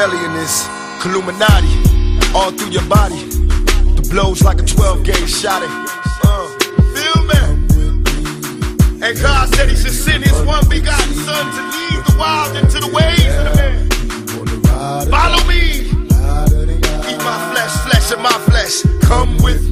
Machiavellian is Illuminati all through your body. The blows like a 12 gauge shot. Uh, feel me? And God said He should send His one begotten Son to lead the wild into the ways of the man. Follow me. Eat my flesh, flesh of my flesh. Come with me.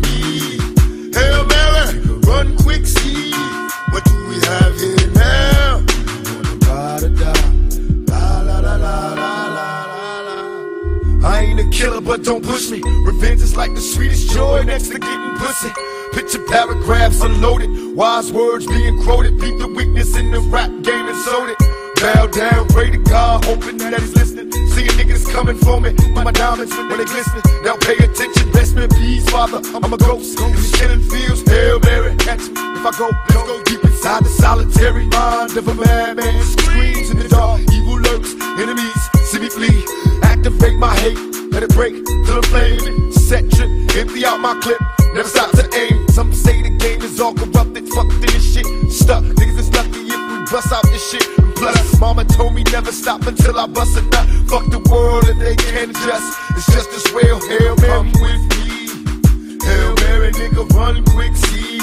Killer, but don't push me. Revenge is like the sweetest joy next to getting pussy. Picture paragraphs unloaded, wise words being quoted. Beat the weakness in the rap game and sold it. Bow down, pray to God, hoping that he's listening. Seeing niggas coming for me, my diamonds when they glisten. Now pay attention, best in peace, father. I'm a ghost. These killing fields, Hail Mary, catch me. If I go, let's go deep inside the solitary mind of a madman. Break till I'm flaming. Set trip, empty out my clip, never stop to aim. Some say the game is all corrupted, fucked in this shit. Stuck, niggas is lucky if we bust out this shit. Plus, mama told me never stop until I bust a nut. Fuck the world and they can't adjust. It's just as well, Hail Mary. Come with me. Hail Mary, nigga, run quick, see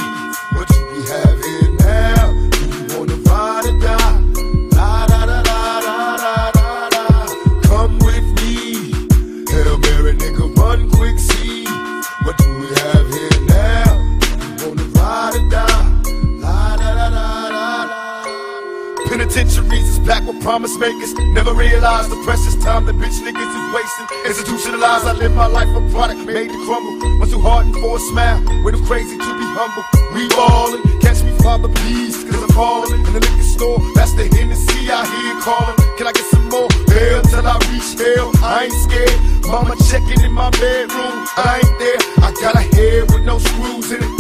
promise makers. Never realize the precious time that bitch niggas is wasting. Institutionalized, I live my life a product made to crumble. Was too hardened for a smile, way too crazy to be humble. We ballin', catch me, Father, please, cause I'm falling. In the liquor store, that's the Hennessy I hear callin'. Can I get some more? Hell till I reach hell, I ain't scared. Mama checking in my bedroom, I ain't there. I got a head with no screws in it.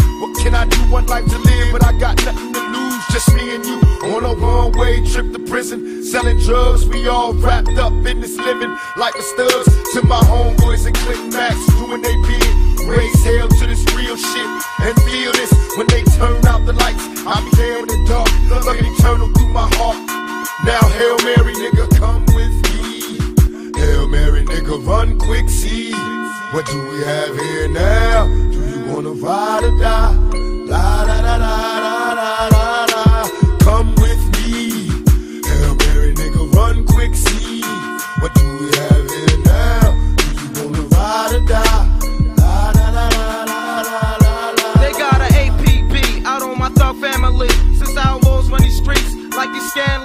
Trip to prison. Selling drugs, we all wrapped up in this living like the studs. To my homeboys and Click Max, doing they bid. Raise hell to this real shit and feel this when they turn out the lights. I'll be there in the dark, looking eternal through my heart. Now, Hail Mary, nigga, come with me. Hail Mary, nigga, run quick, see. What do we have here now? Do you wanna ride like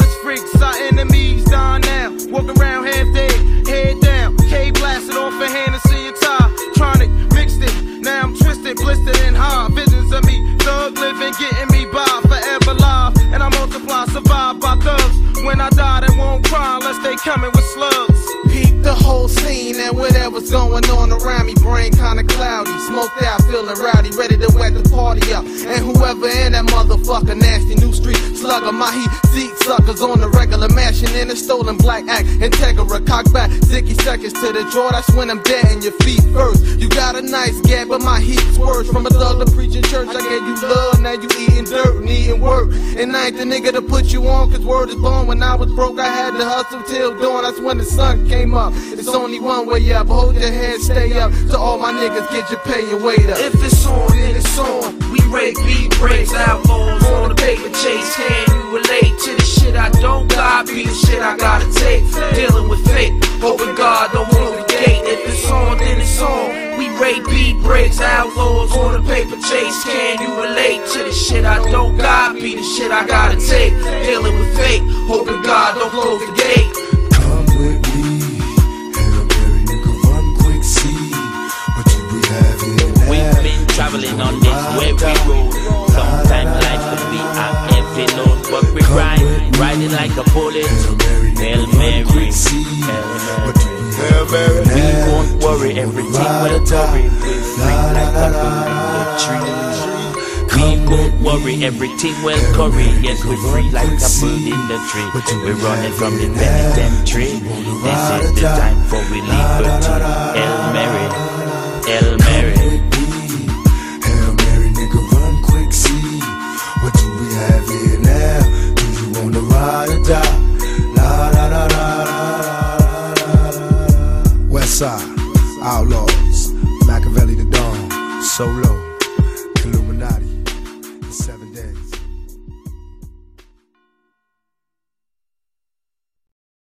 whole scene and whatever's going on around me. Brain kinda cloudy, smoked out, feeling rowdy, ready to wet the party up. And whoever in that motherfucker, nasty new street slugger, my heat seat suckers on the regular, mashing in a stolen black act. Integra, cock back, zicky seconds to the draw. That's when I'm dead and your feet first. You got a nice gap, but my heat's worse. From a thug to preaching church, I gave you love, now you eating dirt, needing work. And I ain't the nigga to put you on, cause word is born. When I was broke, I had to hustle till dawn. That's when the sun came up. It's only one way up. Hold your head, stay up. To all my niggas, get your pay and wait up. If it's on, then it's on. We rake beat breaks, outlaws on the paper chase. Can you relate to the shit I don't got? Be the shit I gotta take. Dealing with fate, hoping God don't close the gate. If it's on, then it's on. We rake beat breaks, outlaws on the paper chase. Can you relate to the shit I don't got? Be the shit I gotta take. Dealing with fate, hoping God don't close the gate. Load, but we ride, riding like a bullet. Hail Mary, Hail Mary. Hail Mary, We won't worry, everything will worry. We're free like a bird in the tree. We won't worry, everything will curry. Yes, we're free like a bird in the tree. We're running from the penitentiary. This is the time for we liberty. West Side,